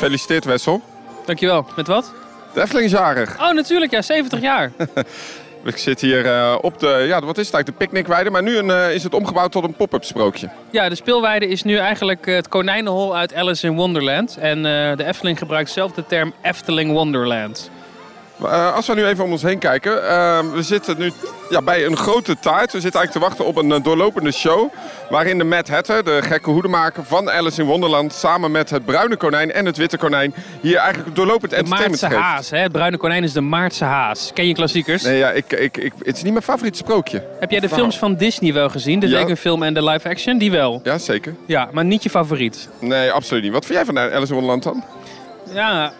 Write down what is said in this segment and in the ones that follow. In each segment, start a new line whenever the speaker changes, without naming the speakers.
Gefeliciteerd Wessel.
Dankjewel. Met wat?
De Efteling is jarig.
Oh, natuurlijk. Ja, 70 jaar.
Ik zit hier uh, op de, ja, wat is het eigenlijk, de picknickweide. Maar nu een, uh, is het omgebouwd tot een pop-up sprookje.
Ja, de speelweide is nu eigenlijk het konijnenhol uit Alice in Wonderland. En uh, de Efteling gebruikt zelf de term Efteling Wonderland.
Uh, als we nu even om ons heen kijken. Uh, we zitten nu ja, bij een grote taart. We zitten eigenlijk te wachten op een uh, doorlopende show. Waarin de Mad Hatter, de gekke hoedemaker van Alice in Wonderland... samen met het bruine konijn en het witte konijn... hier eigenlijk doorlopend entertainment
geeft. De Maartse haas, hè? Het bruine konijn is de Maartse haas. Ken je klassiekers?
Nee, ja, ik, ik, ik, het is niet mijn favoriete sprookje.
Heb jij de films van Disney wel gezien? De ja. tekenfilm en de live action? Die wel?
Ja, zeker.
Ja, maar niet je favoriet?
Nee, absoluut niet. Wat vind jij van Alice in Wonderland dan?
Ja,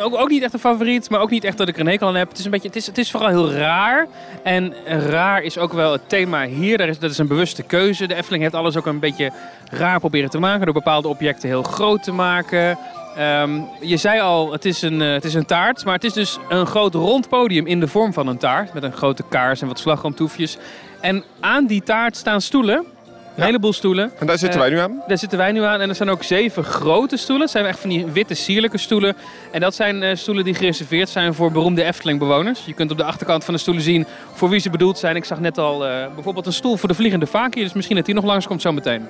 ook, ook niet echt een favoriet, maar ook niet echt dat ik er een hekel aan heb. Het is, een beetje, het is, het is vooral heel raar. En raar is ook wel het thema hier. Dat is, dat is een bewuste keuze. De Efteling heeft alles ook een beetje raar proberen te maken. Door bepaalde objecten heel groot te maken. Um, je zei al, het is, een, uh, het is een taart. Maar het is dus een groot rond podium in de vorm van een taart. Met een grote kaars en wat slagroomtoefjes. En aan die taart staan stoelen. Een heleboel stoelen.
En daar zitten wij nu aan?
Daar zitten wij nu aan. En er zijn ook zeven grote stoelen. Het zijn echt van die witte, sierlijke stoelen. En dat zijn uh, stoelen die gereserveerd zijn voor beroemde Efteling-bewoners. Je kunt op de achterkant van de stoelen zien voor wie ze bedoeld zijn. Ik zag net al uh, bijvoorbeeld een stoel voor de vliegende vakie. Dus misschien dat die nog langskomt zo meteen.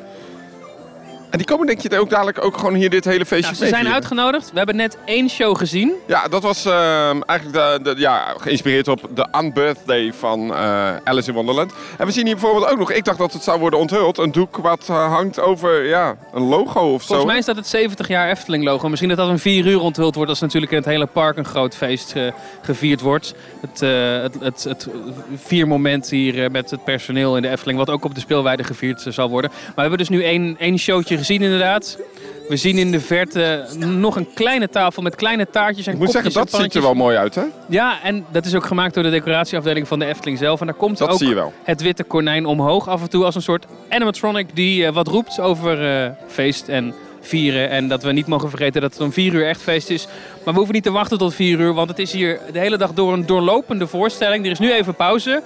En die komen denk je ook dadelijk ook gewoon hier dit hele feestje
nou, Ze zijn uitgenodigd. We hebben net één show gezien.
Ja, dat was uh, eigenlijk de, de, ja, geïnspireerd op de unbirthday van uh, Alice in Wonderland. En we zien hier bijvoorbeeld ook nog, ik dacht dat het zou worden onthuld, een doek wat uh, hangt over ja, een logo of
zo. Volgens mij is dat het 70 jaar Efteling logo. Misschien dat dat een vier uur onthuld wordt als natuurlijk in het hele park een groot feest gevierd wordt. Het, het, het, het vier moment hier met het personeel in de Efteling, wat ook op de speelweide gevierd zal worden. Maar we hebben dus nu één, één showtje gezien inderdaad. We zien in de verte nog een kleine tafel met kleine taartjes en
Ik moet zeggen, dat ziet er wel mooi uit, hè?
Ja, en dat is ook gemaakt door de decoratieafdeling van de Efteling zelf. En daar komt
dat
ook
zie je wel.
het witte konijn omhoog af en toe als een soort animatronic die uh, wat roept over uh, feest en vieren. En dat we niet mogen vergeten dat het om vier uur echt feest is. Maar we hoeven niet te wachten tot vier uur, want het is hier de hele dag door een doorlopende voorstelling. Er is nu even pauze.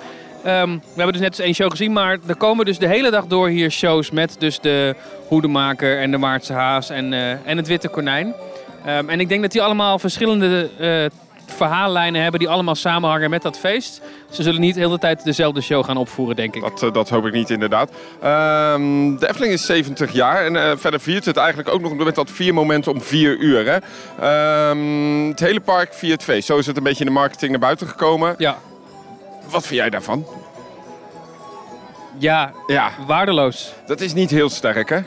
Um, we hebben dus net eens één show gezien, maar er komen dus de hele dag door hier shows met dus de hoedemaker en de Maartse haas en, uh, en het witte konijn. Um, en ik denk dat die allemaal verschillende uh, verhaallijnen hebben die allemaal samenhangen met dat feest. Ze zullen niet de hele tijd dezelfde show gaan opvoeren, denk ik.
Dat, uh, dat hoop ik niet, inderdaad. Um, de Efteling is 70 jaar en uh, verder viert het eigenlijk ook nog met dat vier momenten om vier uur. Hè? Um, het hele park viert het feest. Zo is het een beetje in de marketing naar buiten gekomen.
Ja.
Wat vind jij daarvan?
Ja,
ja,
waardeloos.
Dat is niet heel sterk, hè?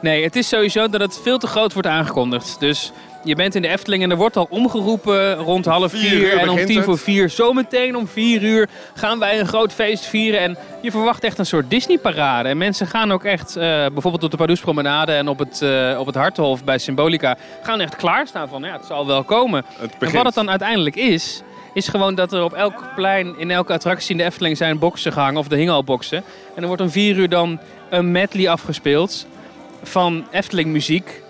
Nee, het is sowieso dat het veel te groot wordt aangekondigd. Dus je bent in de Efteling en er wordt al omgeroepen rond half vier, vier en om tien voor vier. Zometeen om vier uur gaan wij een groot feest vieren. En je verwacht echt een soort Disney-parade. En mensen gaan ook echt, uh, bijvoorbeeld op de Pardoespromenade en op het, uh, op het Harthof bij Symbolica, gaan echt klaarstaan van ja, het zal wel komen.
Het
en wat het dan uiteindelijk is, is gewoon dat er op elk plein, in elke attractie in de Efteling zijn boxen gehangen. Of de hingen al boxen. En er wordt om vier uur dan een medley afgespeeld van Efteling muziek.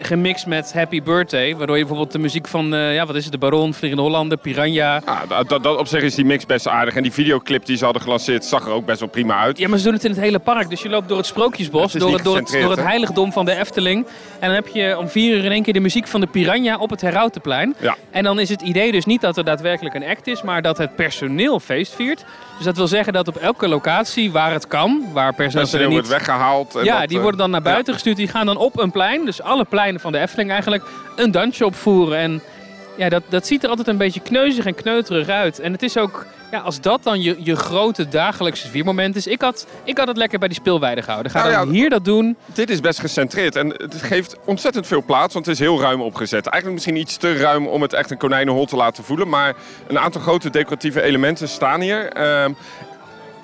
Gemixt met Happy Birthday. Waardoor je bijvoorbeeld de muziek van, uh, ja wat is het, de Baron, Vliegende Hollander, Piranha.
Ah, dat, dat op zich is die mix best aardig. En die videoclip die ze hadden gelanceerd zag er ook best wel prima uit.
Ja, maar ze doen het in het hele park. Dus je loopt door het Sprookjesbos,
Ja,
door,
het
door, het, door het heiligdom van de Efteling. En dan heb je om vier uur in één keer de muziek van de Piranha op het Herautenplein.
Ja.
En dan is het idee dus niet dat er daadwerkelijk een act is, maar dat het personeel feest viert. Dus dat wil zeggen dat op elke locatie waar het kan, waar personeel
Personeel
niet...
wordt weggehaald. En
Ja,
dat,
die
eh,
worden dan naar buiten gestuurd. Die gaan dan op een plein, dus alle pleinen van de Efteling eigenlijk, een dansje opvoeren. En ja, dat, dat ziet er altijd een beetje kneuzig en kneuterig uit. En het is ook, ja, als dat dan je, je grote dagelijkse viermoment is. Ik had, ik had het lekker bij die speelweide gehouden. Ga
Nou
dan
ja,
hier dat doen.
Dit is best gecentreerd en het geeft ontzettend veel plaats, want het is heel ruim opgezet. Eigenlijk misschien iets te ruim om het echt een konijnenhol te laten voelen, maar een aantal grote decoratieve elementen staan hier. Ehm,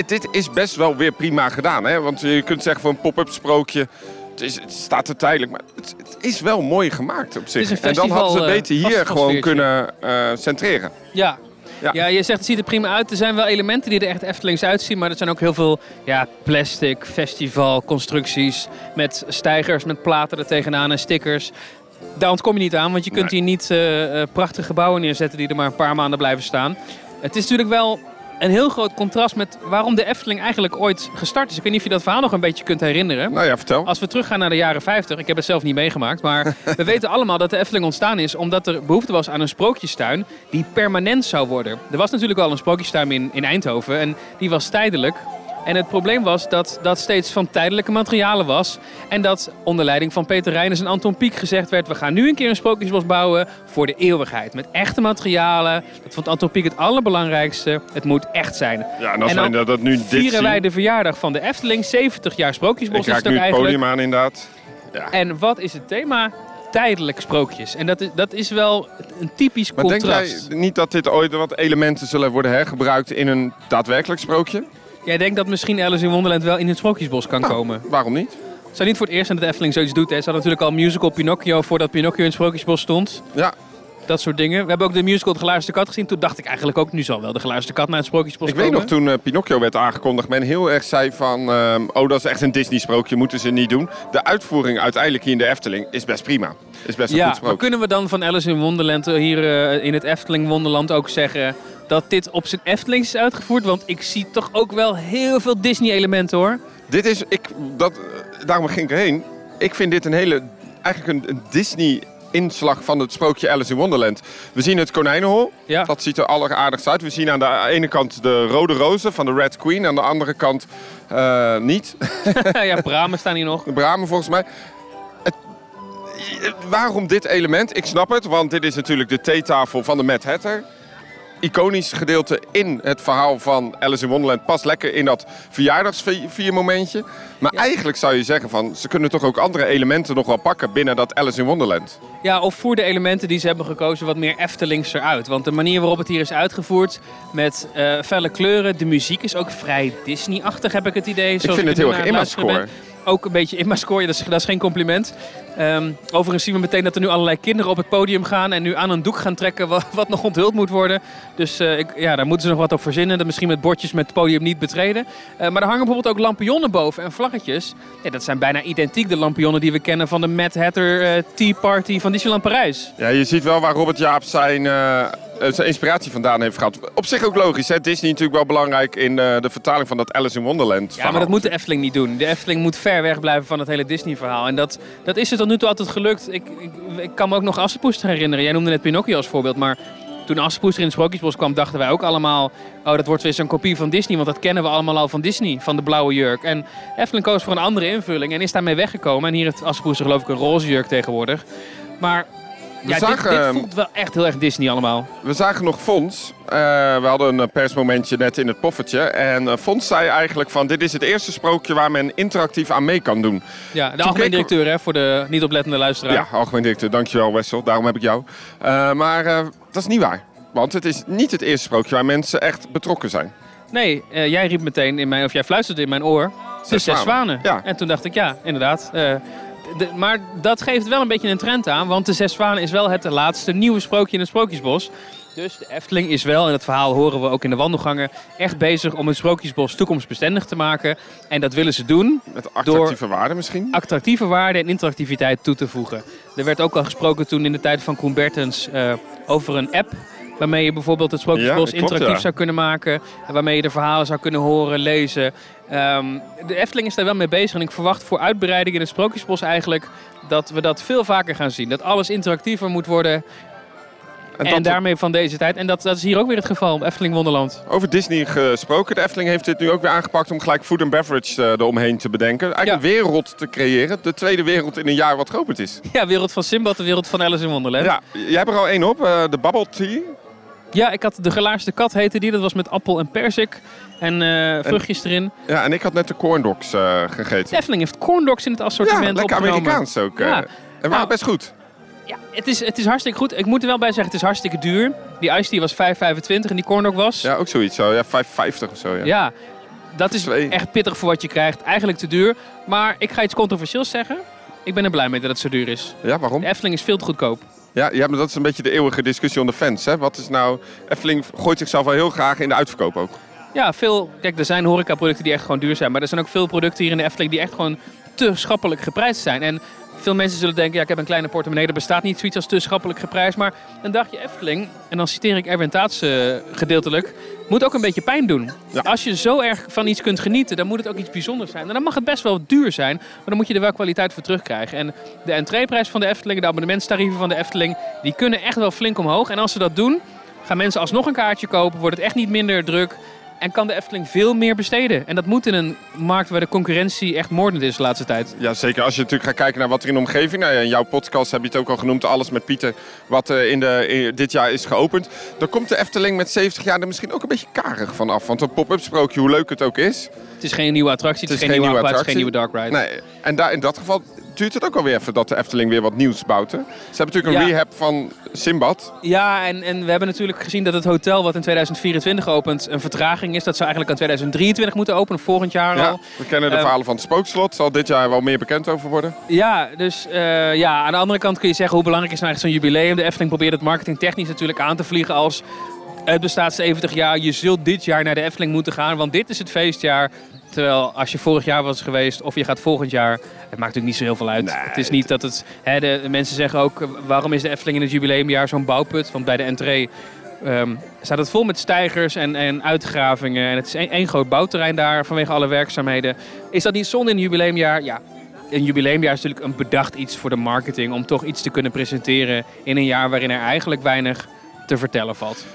dit is best wel weer prima gedaan, hè? want je kunt zeggen voor een pop-up sprookje. Het, is, het staat er tijdelijk, maar het, het is wel mooi gemaakt op zich.
is een
en dan hadden ze
festival,
beter
eh,
hier gewoon kunnen eh, centreren.
Ja.
Ja.
Ja. je zegt het ziet er prima uit. Er zijn wel elementen die er echt Eftelings uitzien. Maar er zijn ook heel veel ja, plastic, festival, constructies. Met stijgers, met platen er tegenaan en stickers. Daar ontkom je niet aan, want je kunt
Nee.
hier niet eh, prachtige gebouwen neerzetten die er maar een paar maanden blijven staan. Het is natuurlijk wel een heel groot contrast met waarom de Efteling eigenlijk ooit gestart is. Ik weet niet of je dat verhaal nog een beetje kunt herinneren.
Nou ja, vertel.
Als we teruggaan naar de jaren 50, ik heb het zelf niet meegemaakt, maar we weten allemaal dat de Efteling ontstaan is omdat er behoefte was aan een sprookjestuin die permanent zou worden. Er was natuurlijk al een sprookjestuin in, in Eindhoven en die was tijdelijk. En het probleem was dat dat steeds van tijdelijke materialen was. En dat onder leiding van Peter Reines en Anton Pieck gezegd werd... we gaan nu een keer een sprookjesbos bouwen voor de eeuwigheid. Met echte materialen. Dat vond Anton Pieck het allerbelangrijkste. Het moet echt zijn.
Ja, en als
En
wij
dan
dat nu dit
Vieren
zien...
wij de verjaardag van de Efteling. 70 jaar sprookjesbos
ik
is het
nu het podium aan inderdaad. Ja.
En wat is het thema? Tijdelijk sprookjes. En dat is, dat is wel een typisch
Maar denk
contrast.
jij niet dat dit ooit wat elementen zullen worden hergebruikt in een daadwerkelijk sprookje?
Jij denkt dat misschien Alice in Wonderland wel in het sprookjesbos kan
Nou,
komen?
Waarom niet?
Het zou niet voor het eerst zijn dat de Efteling zoiets doet. Hè. Ze hadden natuurlijk al musical Pinocchio voordat Pinocchio in het Sprookjesbos stond.
Ja,
Dat soort dingen. We hebben ook de musical De Geluisterde Kat gezien. Toen dacht ik eigenlijk ook, nu zal wel De Geluisterde Kat naar het Sprookjesbos
ik weet
komen.
nog toen eh, Pinocchio werd aangekondigd, men heel erg zei van... ehm, oh, dat is echt een Disney-sprookje, moeten ze niet doen. De uitvoering uiteindelijk hier in de Efteling is best prima. Is best een goed
Ja, maar
sprookje.
kunnen we dan van Alice in Wonderland eh, hier eh, in het Efteling Wonderland ook zeggen... dat dit op zijn Eftelings is uitgevoerd? Want ik zie toch ook wel heel veel Disney-elementen hoor.
Dit is, ik, dat, daarom ging ik erheen. Ik vind dit een hele, eigenlijk een, een Disney-inslag van het sprookje Alice in Wonderland. We zien het konijnenhol.
Ja.
Dat ziet er alleraardigst uit. We zien aan de ene kant de rode rozen van de Red Queen. Aan de andere kant eh, niet.
ja, bramen staan hier nog.
De bramen volgens mij. Het, waarom dit element? Ik snap het, want dit is natuurlijk de theetafel van de Mad Hatter. Iconisch gedeelte in het verhaal van Alice in Wonderland past lekker in dat verjaardagsviermomentje. Maar eigenlijk zou je zeggen van ze kunnen toch ook andere elementen nog wel pakken binnen dat Alice in Wonderland.
Ja, of voer de elementen die ze hebben gekozen wat meer Eftelings eruit. Want de manier waarop het hier is uitgevoerd met eh, felle kleuren, de muziek is ook vrij Disney-achtig heb ik het idee.
Ik vind het heel erg
ben. Ook een beetje Imma-score, ja, dat, is, dat is geen compliment. Ehm, overigens zien we meteen dat er nu allerlei kinderen op het podium gaan en nu aan een doek gaan trekken wat, wat nog onthuld moet worden. Dus eh, ik, ja, daar moeten ze nog wat op verzinnen. Dat misschien met bordjes met het podium niet betreden. Eh, maar er hangen bijvoorbeeld ook lampionnen boven en vlaggetjes. Ja, dat zijn bijna identiek de lampionnen die we kennen van de Mad Hatter eh, Tea Party van Disneyland Parijs.
Ja, je ziet wel waar Robert Jaap zijn, zijn inspiratie vandaan heeft gehad. Op zich ook logisch, hè? Disney natuurlijk wel belangrijk in de vertaling van dat Alice in Wonderland.
Ja, maar dat moet de Efteling niet doen. De Efteling moet ver weg blijven van het hele Disney-verhaal. En dat, dat is het tot nu toe altijd gelukt. Ik, ik, ik kan me ook nog Assepoester herinneren. Jij noemde net Pinocchio als voorbeeld, maar toen Assepoester in het Sprookjesbos kwam, dachten wij ook allemaal... oh, dat wordt weer zo'n kopie van Disney, want dat kennen we allemaal al van Disney, van de blauwe jurk. En Efteling koos voor een andere invulling en is daarmee weggekomen. En hier heeft Assepoester geloof ik een roze jurk tegenwoordig. Maar
We
ja,
zagen,
dit, dit
ehm,
voelt wel echt heel erg Disney allemaal.
We zagen nog Fons. Eh, we hadden een eh, persmomentje net in het poffertje. En eh, Fons zei eigenlijk van dit is het eerste sprookje waar men interactief aan mee kan doen.
Ja, de algemeen directeur hè, voor de niet oplettende luisteraar.
Ja, algemeen directeur. Dankjewel Wessel, daarom heb ik jou. Maar dat is niet waar. Want het is niet het eerste sprookje waar mensen echt betrokken zijn.
Nee, jij riep meteen in mijn, of jij fluisterde in mijn oor. De zes
zwanen.
zwanen.
Ja.
En toen dacht ik, ja, inderdaad. De- maar dat geeft wel een beetje een trend aan. Want de zes zwanen is wel het laatste nieuwe sprookje in het Sprookjesbos. Dus de Efteling is wel, en dat verhaal horen we ook in de wandelgangen, echt bezig om het Sprookjesbos toekomstbestendig te maken. En dat willen ze doen
Met attractieve waarde misschien.
attractieve waarde en interactiviteit toe te voegen. Er werd ook al gesproken toen in de tijd van Koen Bertens eh, over een app. Waarmee je bijvoorbeeld het
Ja,
Sprookjesbos
klopt,
interactief
ja.
zou kunnen maken. en Waarmee je de verhalen zou kunnen horen, lezen. Ehm, de Efteling is daar wel mee bezig. En ik verwacht voor uitbreiding in het Sprookjesbos eigenlijk dat we dat veel vaker gaan zien. Dat alles interactiever moet worden. En, daarmee van deze tijd. En dat, dat is hier ook weer het geval op Efteling Wonderland.
Over Disney gesproken. De Efteling heeft dit nu ook weer aangepakt om gelijk food and beverage eh, eromheen te bedenken. Eigenlijk een wereld te creëren. De tweede wereld in een jaar wat geopend is.
Ja, wereld van Simbad, de wereld van Alice in Wonderland.
Ja, jij hebt er al één op. eh, de Bubble Tea.
Ja, ik had de gelaarste kat heette die. Dat was met appel en persik. En eh, vruchtjes erin.
Ja, en ik had net de corn dogs eh,
De
gegeten.
Efteling heeft corn dogs in het assortiment
Ja, lekker
opgenomen.
Amerikaans ook. eh.
Ja.
En waren
Nou,
best goed.
Ja, het is, het is hartstikke goed. Ik moet er wel bij zeggen, het is hartstikke duur. Die iced tea was 5,25 en die corn dog was...
Ja, ook zoiets. Zo. Ja, 5,50 of zo. Ja.
Ja, dat is
Twee.
echt pittig voor wat je krijgt. Eigenlijk te duur. Maar ik ga iets controversieels zeggen. Ik ben er blij mee dat het zo duur is.
Ja, waarom?
De Efteling is veel te goedkoop.
Ja, ja, maar dat is een beetje de eeuwige discussie onder fans. Hè? Wat is nou... Efteling gooit zichzelf wel heel graag in de uitverkoop ook.
Ja, veel... Kijk, er zijn horecaproducten die echt gewoon duur zijn. Maar er zijn ook veel producten hier in de Efteling die echt gewoon te schappelijk geprijsd zijn. En veel mensen zullen denken, ja, ik heb een kleine portemonnee, er bestaat niet zoiets als te schappelijk geprijsd. Maar een dagje Efteling, en dan citeer ik Erwin Taats gedeeltelijk, moet ook een beetje pijn doen.
Ja.
Als je zo erg van iets kunt genieten, dan moet het ook iets bijzonders zijn. En dan mag het best wel duur zijn, maar dan moet je er wel kwaliteit voor terugkrijgen. En de entreeprijs van de Efteling, de abonnementstarieven van de Efteling, die kunnen echt wel flink omhoog. En als ze dat doen, gaan mensen alsnog een kaartje kopen, wordt het echt niet minder druk. En kan de Efteling veel meer besteden. En dat moet in een markt waar de concurrentie echt moordend is de laatste tijd.
Ja, zeker. Als je natuurlijk gaat kijken naar wat er in de omgeving... Nou ja, in jouw podcast heb je het ook al genoemd, Alles met Pieter... wat eh, in de, in- dit jaar is geopend. Dan komt de Efteling met 70 jaar er misschien ook een beetje karig van af. Want een pop-up sprookje, hoe leuk het ook is...
Het is geen nieuwe attractie, het, is geen, nieuwe het is geen nieuwe dark ride.
Nee, en daar, in dat geval duurt het ook alweer even dat de Efteling weer wat nieuws bouwt. Hè? Ze hebben natuurlijk een
Ja.
rehab van Simbad.
Ja, en, en we hebben natuurlijk gezien dat het hotel wat in 2024 opent een vertraging is. Dat zou eigenlijk aan 2023 moeten openen, volgend jaar
Ja,
al.
we kennen de
Ehm,
verhalen van het spookslot. Zal dit jaar wel meer bekend over worden.
Ja, dus eh, ja, aan de andere kant kun je zeggen hoe belangrijk is nou echt zo'n jubileum. De Efteling probeert het marketingtechnisch natuurlijk aan te vliegen als het bestaat 70 jaar. Je zult dit jaar naar de Efteling moeten gaan, want dit is het feestjaar. Terwijl als je vorig jaar was geweest of je gaat volgend jaar, het maakt natuurlijk niet zo heel veel uit.
Nee,
het is niet dat het. Hè, de, de mensen zeggen ook, waarom is de Efteling in het jubileumjaar zo'n bouwput? Want bij de entree ehm, staat het vol met stijgers en, en uitgravingen. En het is één één groot bouwterrein daar vanwege alle werkzaamheden. Is dat niet zonde in het jubileumjaar? Ja. Een jubileumjaar is natuurlijk een bedacht iets voor de marketing. Om toch iets te kunnen presenteren in een jaar waarin er eigenlijk weinig te vertellen valt.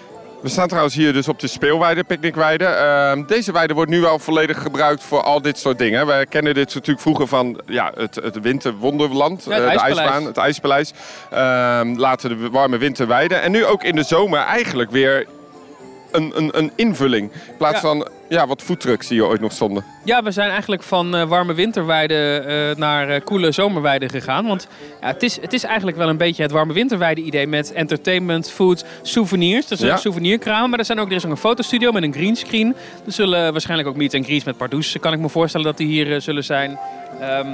We staan trouwens hier dus op de speelweide, picknickweide. Ehm, deze weide wordt nu wel volledig gebruikt voor al dit soort dingen. We kennen dit natuurlijk vroeger van ja, het, het winterwonderland,
Ja, het
eh, de
IJspaleis.
ijsbaan, het ijspaleis. Ehm, later de warme winterweide. En nu ook in de zomer eigenlijk weer een, een, een invulling. In plaats
Ja.
van ja, wat foodtrucks die hier ooit nog stonden.
Ja, we zijn eigenlijk van eh, warme winterweide eh, naar eh, koele zomerweide gegaan. Want ja, het, is, het is eigenlijk wel een beetje het warme winterweide idee met entertainment, food, souvenirs. Er is
Ja.
een souvenirkraam, maar er, zijn ook, er is ook een fotostudio met een greenscreen. Er zullen waarschijnlijk ook meet en greets met Pardoes, kan ik me voorstellen dat die hier zullen zijn. Ehm,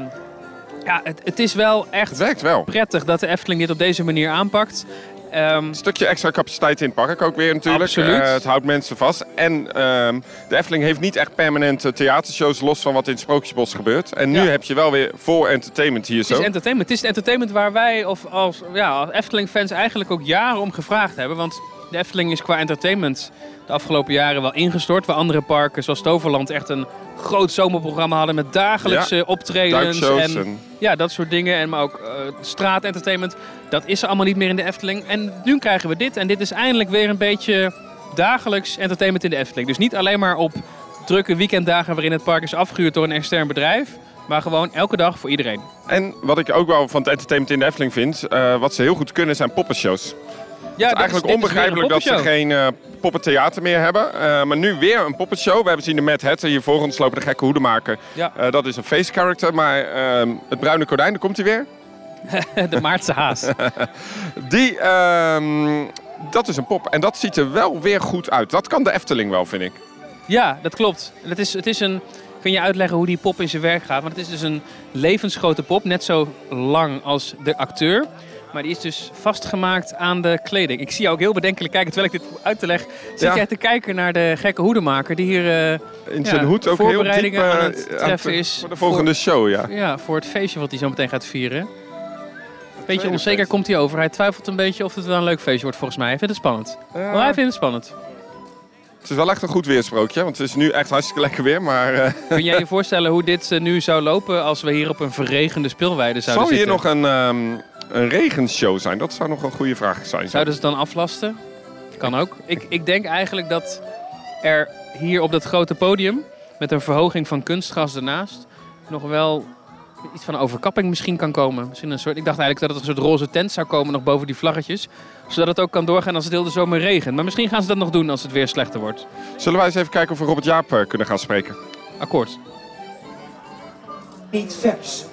ja, het, het is wel echt
Het werkt wel.
prettig dat de Efteling dit op deze manier aanpakt. Ehm,
Een stukje extra capaciteit in het park ook weer natuurlijk.
Absoluut.
Eh, het houdt mensen vast. En ehm, de Efteling heeft niet echt permanente theatershows los van wat in het Sprookjesbos gebeurt. En nu
Ja.
heb je wel weer voor entertainment hier
Het
zo.
is entertainment. Het is het entertainment waar wij of als, ja, als Efteling-fans eigenlijk ook jaren om gevraagd hebben. Want de Efteling is qua entertainment de afgelopen jaren wel ingestort. Waar andere parken zoals Toverland echt een groot zomerprogramma hadden met dagelijkse optredens.
En-
ja, dat soort dingen. En maar ook eh straatentertainment. Dat is er allemaal niet meer in de Efteling. En nu krijgen we dit. En dit is eindelijk weer een beetje dagelijks entertainment in de Efteling. Dus niet alleen maar op drukke weekenddagen waarin het park is afgehuurd door een extern bedrijf. Maar gewoon elke dag voor iedereen.
En wat ik ook wel van het entertainment in de Efteling vind, eh, wat ze heel goed kunnen, zijn poppenshows.
Ja,
het is eigenlijk onbegrijpelijk dat ze geen eh, poppentheater meer hebben. Eh, maar nu weer een poppenshow. We hebben zien de Mad Hatter hier voor ons lopen, de gekke hoedemaker.
Ja.
Eh, dat is een face character, maar ehm, het bruine konijn, daar komt hij weer.
De Maartse haas.
Die, ehm, dat is een pop. En dat ziet er wel weer goed uit. Dat kan de Efteling wel, vind ik.
Ja, dat klopt. Het is, het is een... Kun je uitleggen hoe die pop in zijn werk gaat? Want het is dus een levensgrote pop, net zo lang als de acteur. Maar die is dus vastgemaakt aan de kleding. Ik zie jou ook heel bedenkelijk kijken terwijl ik dit uit te leg. Zit
Ja.
jij te kijken naar de gekke hoedemaker die hier eh,
In
Ja,
zijn hoed ook heel diep
voorbereidingen
eh,
aan het treffen is
Voor de volgende show, ja.
ja, voor het feestje wat hij zo meteen gaat vieren. Beetje
tweede
onzeker
feest.
komt hij over. Hij twijfelt een beetje of het wel een leuk feestje wordt volgens mij. Hij vindt het spannend.
Ja.
Maar hij vindt het spannend.
Het is wel echt een goed weersprookje, want het is nu echt hartstikke lekker weer. Maar eh,
Kun jij je voorstellen hoe dit nu zou lopen als we hier op een verregende speelweide zouden
zal hier
zitten?
nog een, ehm, een regenshow zijn? Dat zou nog een goede vraag zijn.
Zouden ze het dan aflasten? Kan ook. Ik, ik denk eigenlijk dat er hier op dat grote podium, met een verhoging van kunstgras ernaast, nog wel iets van een overkapping misschien kan komen. Misschien een soort, ik dacht eigenlijk dat het een soort roze tent zou komen nog boven die vlaggetjes. Zodat het ook kan doorgaan als het heel de zomer regent. Maar misschien gaan ze dat nog doen als het weer slechter wordt.
Zullen wij eens even kijken of we Robert Jaap eh, kunnen gaan spreken?
Akkoord.
niet vers.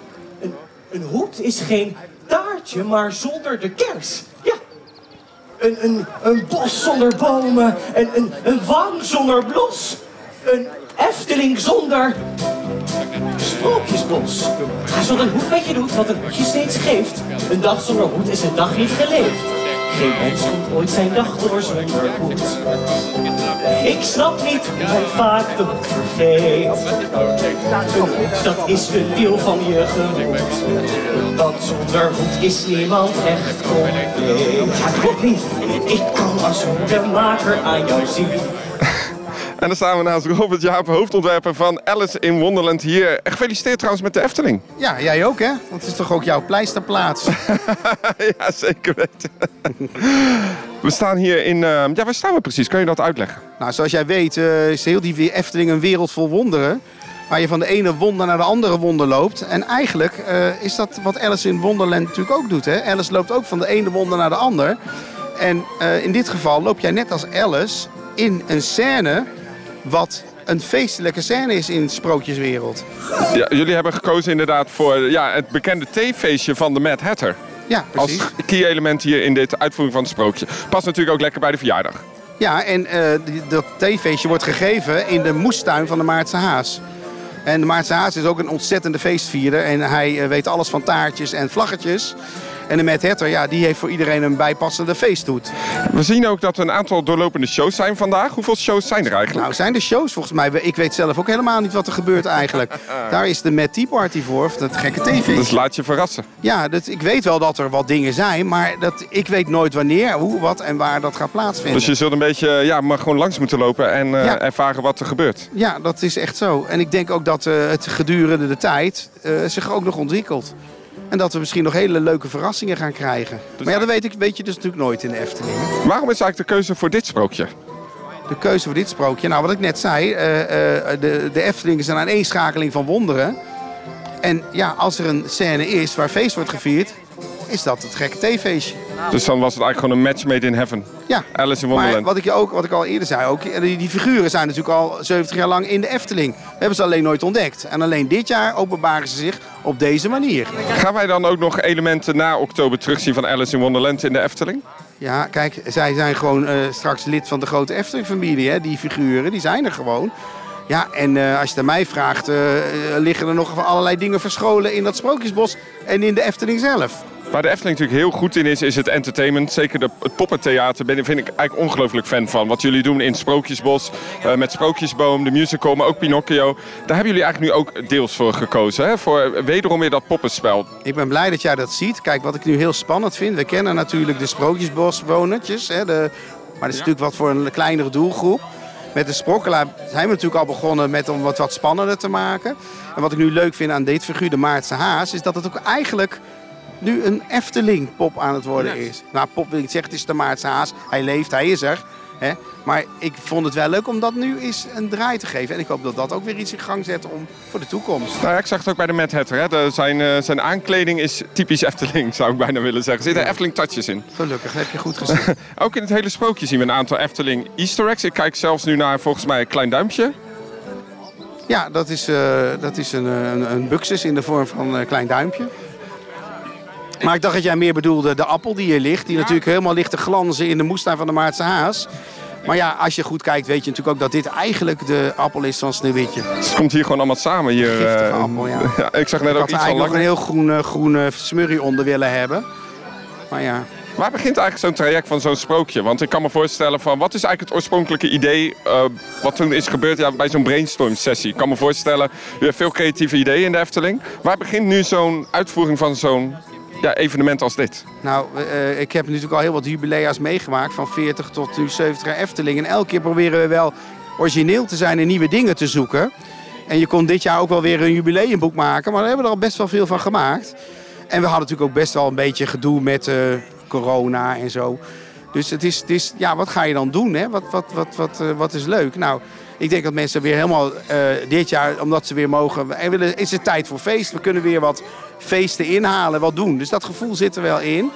Een, een hoed is geen maar zonder de kers. Ja. Een, een, een bos zonder bomen. Een, een, een wang zonder blos. Een Efteling zonder sprookjesbos. Ga zonder een hoed met je doet wat een hoedje steeds geeft. Een dag zonder hoed is een dag niet geleefd. Geen mens komt ooit zijn dag door zonder hoed. Ik snap niet hoe vaak hoed vergeet. Dat is een deel van je gemoed. Want zonder hoed is niemand echt compleet. Ja, klopt niet. Ik kan als hoedenmaker aan jou zien.
En dan staan we naast Robert Jaap, hoofdontwerper van Alice in Wonderland hier. Gefeliciteerd trouwens met de Efteling.
Ja, jij ook hè? Want het is toch ook jouw pleisterplaats?
ja, zeker weten. we staan hier in... Uh, ja, waar staan we precies? Kun je dat uitleggen?
nou, zoals jij weet uh, is heel die Efteling een wereld vol wonderen. Waar je van de ene wonder naar de andere wonder loopt. En eigenlijk uh, is dat wat Alice in Wonderland natuurlijk ook doet. Hè? Alice loopt ook van de ene wonder naar de ander. En in dit geval loop jij net als Alice in een scène wat een feestelijke scène is in sprookjeswereld.
Ja, jullie hebben gekozen inderdaad voor ja, het bekende theefeestje van de Mad Hatter.
Ja, precies.
Als key element hier in dit uitvoering van het sprookje. Past natuurlijk ook lekker bij de verjaardag.
Ja, en uh, dat theefeestje wordt gegeven in de moestuin van de Maartse Haas. En de Maartse Haas is ook een ontzettende feestvierder. En hij uh, weet alles van taartjes en vlaggetjes. En de Mad Hatter, ja, die heeft voor iedereen een bijpassende feesthoed.
We zien ook dat er een aantal doorlopende shows zijn vandaag. Hoeveel shows zijn er eigenlijk?
Nou, zijn er shows volgens mij. Ik weet zelf ook helemaal niet wat er gebeurt eigenlijk. Daar is de Mad Tea Party voor, of dat gekke tv.
Dus laat je verrassen.
Ja, dat, ik weet wel dat er wat dingen zijn, maar dat, ik weet nooit wanneer, hoe, wat en waar dat gaat plaatsvinden.
Dus je zult een beetje, ja, maar gewoon langs moeten lopen en uh, ja. ervaren wat er gebeurt.
Ja, dat is echt zo. En ik denk ook dat uh, het gedurende de tijd uh, zich ook nog ontwikkelt. En dat we misschien nog hele leuke verrassingen gaan krijgen. Maar ja, dat weet, ik, weet je dus natuurlijk nooit in de Efteling.
Waarom is eigenlijk de keuze voor dit sprookje?
De keuze voor dit sprookje? Nou, wat ik net zei, uh, uh, de, de Efteling is een aaneenschakeling van wonderen. En ja, als er een scène is waar feest wordt gevierd, is dat het gekke theefeestje.
Dus dan was het eigenlijk gewoon een match made in heaven.
Ja,
Alice in Wonderland.
Maar wat ik, je ook, wat ik al eerder zei, ook, die, die, figuren zijn natuurlijk al 70 jaar lang in de Efteling. We hebben ze alleen nooit ontdekt. En alleen dit jaar openbaren ze zich op deze manier.
Gaan wij dan ook nog elementen na oktober terugzien van Alice in Wonderland in de Efteling?
Ja, kijk, zij zijn gewoon uh, straks lid van de grote Efteling-familie. Die figuren, die zijn er gewoon. Ja, en uh, als je het aan mij vraagt, uh, liggen er nog allerlei dingen verscholen in dat Sprookjesbos en in de Efteling zelf.
Waar de Efteling natuurlijk heel goed in is, is het entertainment. Zeker de, het poppentheater ben, vind ik eigenlijk ongelooflijk fan van. Wat jullie doen in Sprookjesbos, uh, met Sprookjesboom, de musical, maar ook Pinocchio. Daar hebben jullie eigenlijk nu ook deels voor gekozen. Hè? Voor wederom weer dat poppenspel.
Ik ben blij dat jij dat ziet. Kijk, wat ik nu heel spannend vind. We kennen natuurlijk de Sprookjesboswonertjes. Hè? De, maar dat is ja. natuurlijk wat voor een kleinere doelgroep. Met de Sprokkelaar zijn we natuurlijk al begonnen met om wat, wat spannender te maken. En wat ik nu leuk vind aan dit figuur, de Maartse Haas, is dat het ook eigenlijk nu een Efteling-pop aan het worden is. Nou, pop wil ik zeggen, het is de Maartse Haas. Hij leeft, hij is er. Hè? Maar ik vond het wel leuk om dat nu eens een draai te geven. En ik hoop dat dat ook weer iets in gang zet om voor de toekomst.
Nou ja, ik zag het ook bij de Mad Hatter. Hè? De, zijn, uh, zijn aankleding is typisch Efteling, zou ik bijna willen zeggen. Er zitten ja. Efteling-touches in.
Gelukkig, heb je goed gezien.
ook in het hele sprookje zien we een aantal Efteling easter eggs. Ik kijk zelfs nu naar volgens mij een klein duimpje.
Ja, dat is, uh, dat is een, een, een buxus in de vorm van een klein duimpje. Maar ik dacht dat jij meer bedoelde de appel die hier ligt. Die natuurlijk helemaal ligt te glanzen in de moestuin van de Maartse Haas. Maar ja, als je goed kijkt weet je natuurlijk ook dat dit eigenlijk de appel is van Sneeuwwitje.
Het komt hier gewoon allemaal samen. Hier,
Giftige uh, appel, ja.
ja. Ik zag net
ik
ook iets
van
lang.
nog een heel groene, groene smurrie onder willen hebben. Maar ja...
Waar begint eigenlijk zo'n traject van zo'n sprookje? Want ik kan me voorstellen van, wat is eigenlijk het oorspronkelijke idee uh, wat toen is gebeurd ja, bij zo'n brainstorm sessie? Ik kan me voorstellen, u hebt veel creatieve ideeën in de Efteling. Waar begint nu zo'n uitvoering van zo'n ja, evenement als dit?
Nou, uh, ik heb natuurlijk al heel wat jubilea's meegemaakt. Van 40 tot nu 70 jaar Efteling. En elke keer proberen we wel origineel te zijn en nieuwe dingen te zoeken. En je kon dit jaar ook wel weer een jubileumboek maken. Maar we hebben er al best wel veel van gemaakt. En we hadden natuurlijk ook best wel een beetje gedoe met uh, corona en zo. Dus het is, het is, ja, wat ga je dan doen? Hè? Wat, wat, wat, wat, uh, wat is leuk? Nou, ik denk dat mensen weer helemaal uh, dit jaar, omdat ze weer mogen... willen, is het tijd voor feest. We kunnen weer wat feesten inhalen, wat doen. Dus dat gevoel zit er wel in.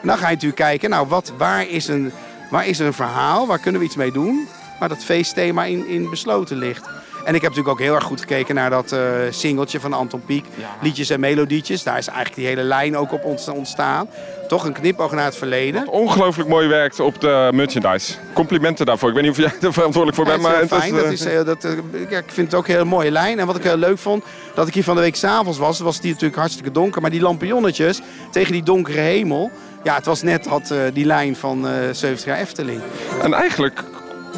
En dan ga je natuurlijk kijken, nou, wat, waar, is een, waar is er een verhaal? Waar kunnen we iets mee doen? Waar dat feestthema in, in besloten ligt. En ik heb natuurlijk ook heel erg goed gekeken naar dat uh, singeltje van Anton Pieck. Ja. Liedjes en melodietjes. Daar is eigenlijk die hele lijn ook op ontstaan. Toch een knipoog naar het verleden.
Wat ongelooflijk mooi werkt op de merchandise. Complimenten daarvoor. Ik weet niet of jij er verantwoordelijk voor bent.
Ja,
maar
het is fijn. Dat is, uh, dat, uh, ja, ik vind het ook een hele mooie lijn. En wat ik heel leuk vond, dat ik hier van de week s'avonds was. was die natuurlijk hartstikke donker. Maar die lampionnetjes tegen die donkere hemel. Ja, het was net had, die lijn van 70 jaar Efteling.
En eigenlijk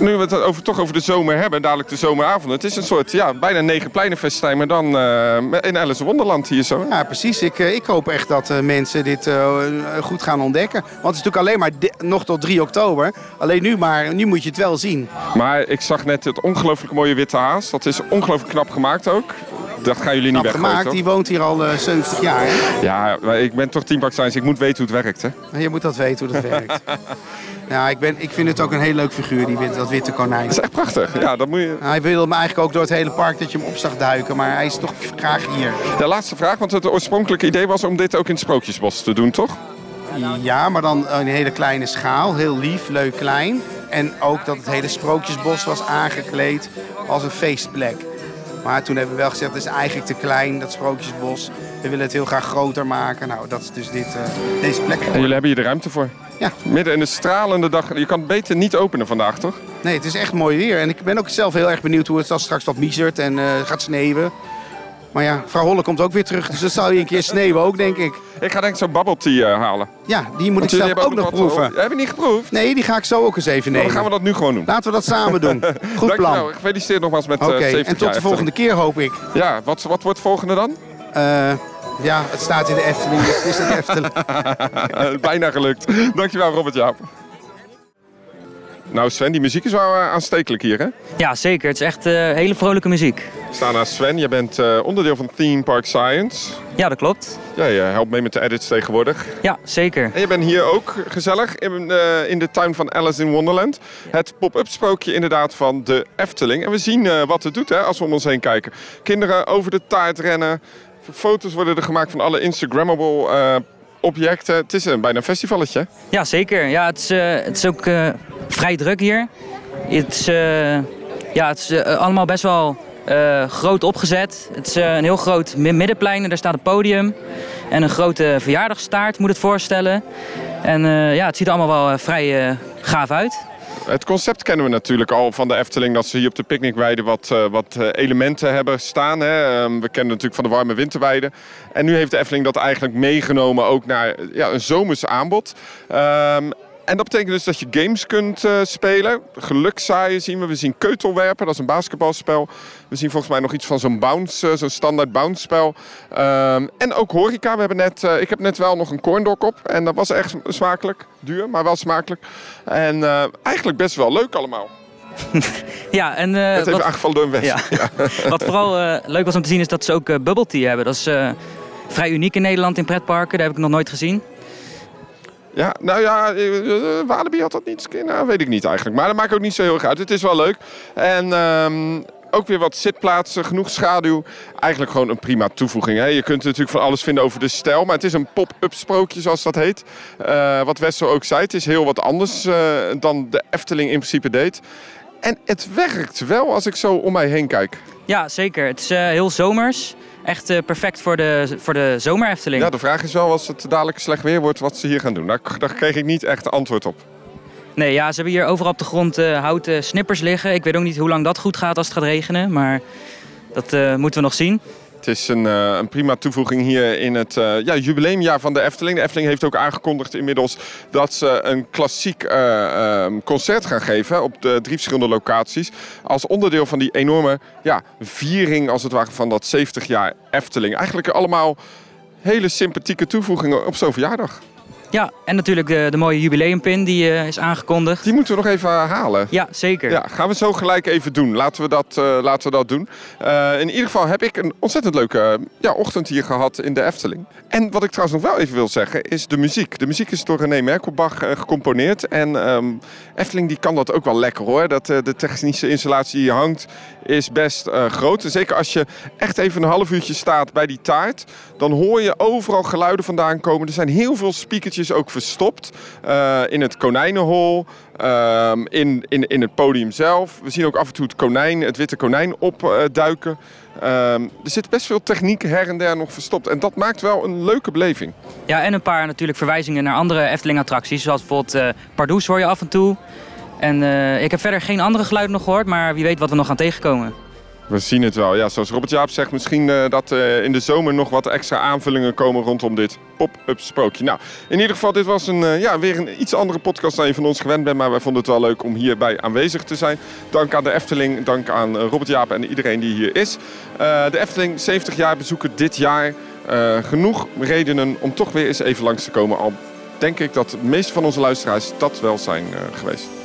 nu we het over, toch over de zomer hebben, dadelijk de zomeravond. Het is een soort, ja, bijna negen pleinenfestijn, maar dan uh, in Alice Wonderland hier zo.
Ja, precies. Ik, ik hoop echt dat uh, mensen dit uh, goed gaan ontdekken. Want het is natuurlijk alleen maar nog tot 3 oktober. Alleen nu, maar nu moet je het wel zien.
Maar ik zag net het ongelooflijk mooie witte haas. Dat is ongelooflijk knap gemaakt ook. Dat gaan jullie niet weggooien,
gemaakt. Die woont hier al 70 jaar. Hè?
Ja, ik ben toch teampark science. Ik moet weten hoe het werkt, hè?
Je moet dat weten hoe dat werkt. Ja, ik, ben, ik vind het ook een heel leuk figuur, die witte, dat witte konijn.
Dat is echt prachtig. Ja, dat moet je...
Hij wilde me eigenlijk ook door het hele park dat je hem op zag duiken, maar hij is toch graag hier.
De laatste vraag, want het oorspronkelijke idee was om dit ook in het Sprookjesbos te doen, toch?
Ja, maar dan een hele kleine schaal. Heel lief, leuk, klein. En ook dat het hele Sprookjesbos was aangekleed als een feestplek. Maar toen hebben we wel gezegd, het is eigenlijk te klein, dat Sprookjesbos. We willen het heel graag groter maken. Nou, dat is dus dit, uh, deze plek.
En jullie hebben hier de ruimte voor?
Ja.
Midden in de stralende dag. Je kan het beter niet openen vandaag, toch?
Nee, het is echt mooi weer. En ik ben ook zelf heel erg benieuwd hoe het straks wat miezert en uh, gaat sneeuwen. Maar ja, vrouw Holle komt ook weer terug, dus dat zou je een keer sneeuwen ook, denk ik.
Ik ga denk ik zo'n bubble tea uh, halen.
Ja, die moet ik zelf ook, ook nog proeven.
Heb je niet geproefd?
Nee, die ga ik zo ook eens even nemen.
Dan gaan we dat nu gewoon doen.
Laten we dat samen doen. Goed plan.
Dankjewel. Gefeliciteerd nogmaals met Oké,
uh, en tot de volgende keer hoop ik.
Ja, wat, wat wordt het volgende dan?
Uh, ja, het staat in de Efteling. Het is het Efteling.
Bijna gelukt. Dankjewel Robert Jaap. Nou Sven, die muziek is wel uh, aanstekelijk hier hè?
Ja, zeker. Het is echt uh, hele vrolijke muziek.
We staan naast Sven. Je bent uh, onderdeel van Theme Park Science.
Ja, dat klopt.
Ja, je helpt mee met de edits tegenwoordig.
Ja, zeker.
En je bent hier ook gezellig in, in de tuin van Alice in Wonderland. Het pop-up sprookje inderdaad van de Efteling. En we zien wat het doet hè, als we om ons heen kijken. Kinderen over de taart rennen. Foto's worden er gemaakt van alle Instagrammable objecten. Het is een, bijna een festivalletje.
Ja, zeker. Ja, het, is, uh, het is ook uh, vrij druk hier. Het is, ja, het is allemaal best wel groot opgezet. Het is een heel groot middenplein en daar staat een podium. En een grote verjaardagstaart moet het voorstellen. En ja, het ziet er allemaal wel vrij gaaf uit.
Het concept kennen we natuurlijk al van de Efteling. Dat ze hier op de picknickweide wat, uh, wat elementen hebben staan. Hè. Um, we kennen natuurlijk van de warme winterweide. En nu heeft de Efteling dat eigenlijk meegenomen ook naar ja, een zomers aanbod. Um, en dat betekent dus dat je games kunt uh, spelen. Gelukzaaien zien we. We zien keutelwerpen, dat is een basketbalspel. We zien volgens mij nog iets van zo'n bounce, uh, zo'n standaard bounce spel. Um, en ook horeca. We hebben net, uh, ik heb net wel nog een corndog op. En dat was echt smakelijk. Duur, maar wel smakelijk. En eigenlijk best wel leuk allemaal.
ja, en...
het heeft aangevallen door een west.
Ja. ja. wat vooral leuk was om te zien is dat ze ook bubble tea hebben. Dat is vrij uniek in Nederland in pretparken. Dat heb ik nog nooit gezien.
Ja, nou ja, uh, Walibi had dat niet. Nou, weet ik niet eigenlijk. Maar dat maakt ook niet zo heel erg uit. Het is wel leuk. En um, ook weer wat zitplaatsen, genoeg schaduw. Eigenlijk gewoon een prima toevoeging. Hè? Je kunt natuurlijk van alles vinden over de stijl. Maar het is een pop-up sprookje, zoals dat heet. Uh, wat Wessel ook zei, het is heel wat anders dan de Efteling in principe deed. En het werkt wel als ik zo om mij heen kijk.
Ja, zeker. Het is heel zomers echt uh, perfect voor de, voor de.
Ja, de vraag is wel als het dadelijk slecht weer wordt wat ze hier gaan doen. Daar, daar kreeg ik niet echt antwoord op.
Nee, ja, ze hebben hier overal op de grond uh, houten snippers liggen. Ik weet ook niet hoe lang dat goed gaat als het gaat regenen, maar dat moeten we nog zien.
Het is een, uh, een, prima toevoeging hier in het uh, ja, jubileumjaar van de Efteling. De Efteling heeft ook aangekondigd inmiddels dat ze een klassiek uh, um, concert gaan geven op de drie verschillende locaties. Als onderdeel van die enorme ja, viering als het ware van dat 70 jaar Efteling. Eigenlijk allemaal hele sympathieke toevoegingen op zo'n verjaardag.
Ja, en natuurlijk de, de mooie jubileumpin die uh, is aangekondigd.
Die moeten we nog even halen.
Ja, zeker.
Ja, gaan we zo gelijk even doen. Laten we dat, uh, laten we dat doen. Uh, in ieder geval heb ik een ontzettend leuke ja, ochtend hier gehad in de Efteling. En wat ik trouwens nog wel even wil zeggen is de muziek. De muziek is door René Merkelbach gecomponeerd. En um, Efteling die kan dat ook wel lekker hoor. Dat, de technische installatie die hier hangt is best groot. En zeker als je echt even een half uurtje staat bij die taart. Dan hoor je overal geluiden vandaan komen. Er zijn heel veel speakertjes ook verstopt uh, in het konijnenhol, uh, in, in, in het podium zelf. We zien ook af en toe het konijn, het witte konijn opduiken. Uh, er zit best veel techniek her en der nog verstopt. En dat maakt wel een leuke beleving.
Ja, en een paar natuurlijk verwijzingen naar andere Efteling-attracties. Zoals bijvoorbeeld uh, Pardoes hoor je af en toe. En uh, ik heb verder geen andere geluiden nog gehoord, maar wie weet wat we nog gaan tegenkomen.
We zien het wel. Ja, zoals Robert Jaap zegt, misschien uh, dat uh, in de zomer nog wat extra aanvullingen komen rondom dit pop-up sprookje. Nou, in ieder geval, dit was een, uh, ja, weer een iets andere podcast dan je van ons gewend bent. Maar wij vonden het wel leuk om hierbij aanwezig te zijn. Dank aan de Efteling, dank aan Robert Jaap en iedereen die hier is. de Efteling, 70 jaar bezoeken dit jaar. genoeg redenen om toch weer eens even langs te komen. Al denk ik dat de meeste van onze luisteraars dat wel zijn geweest.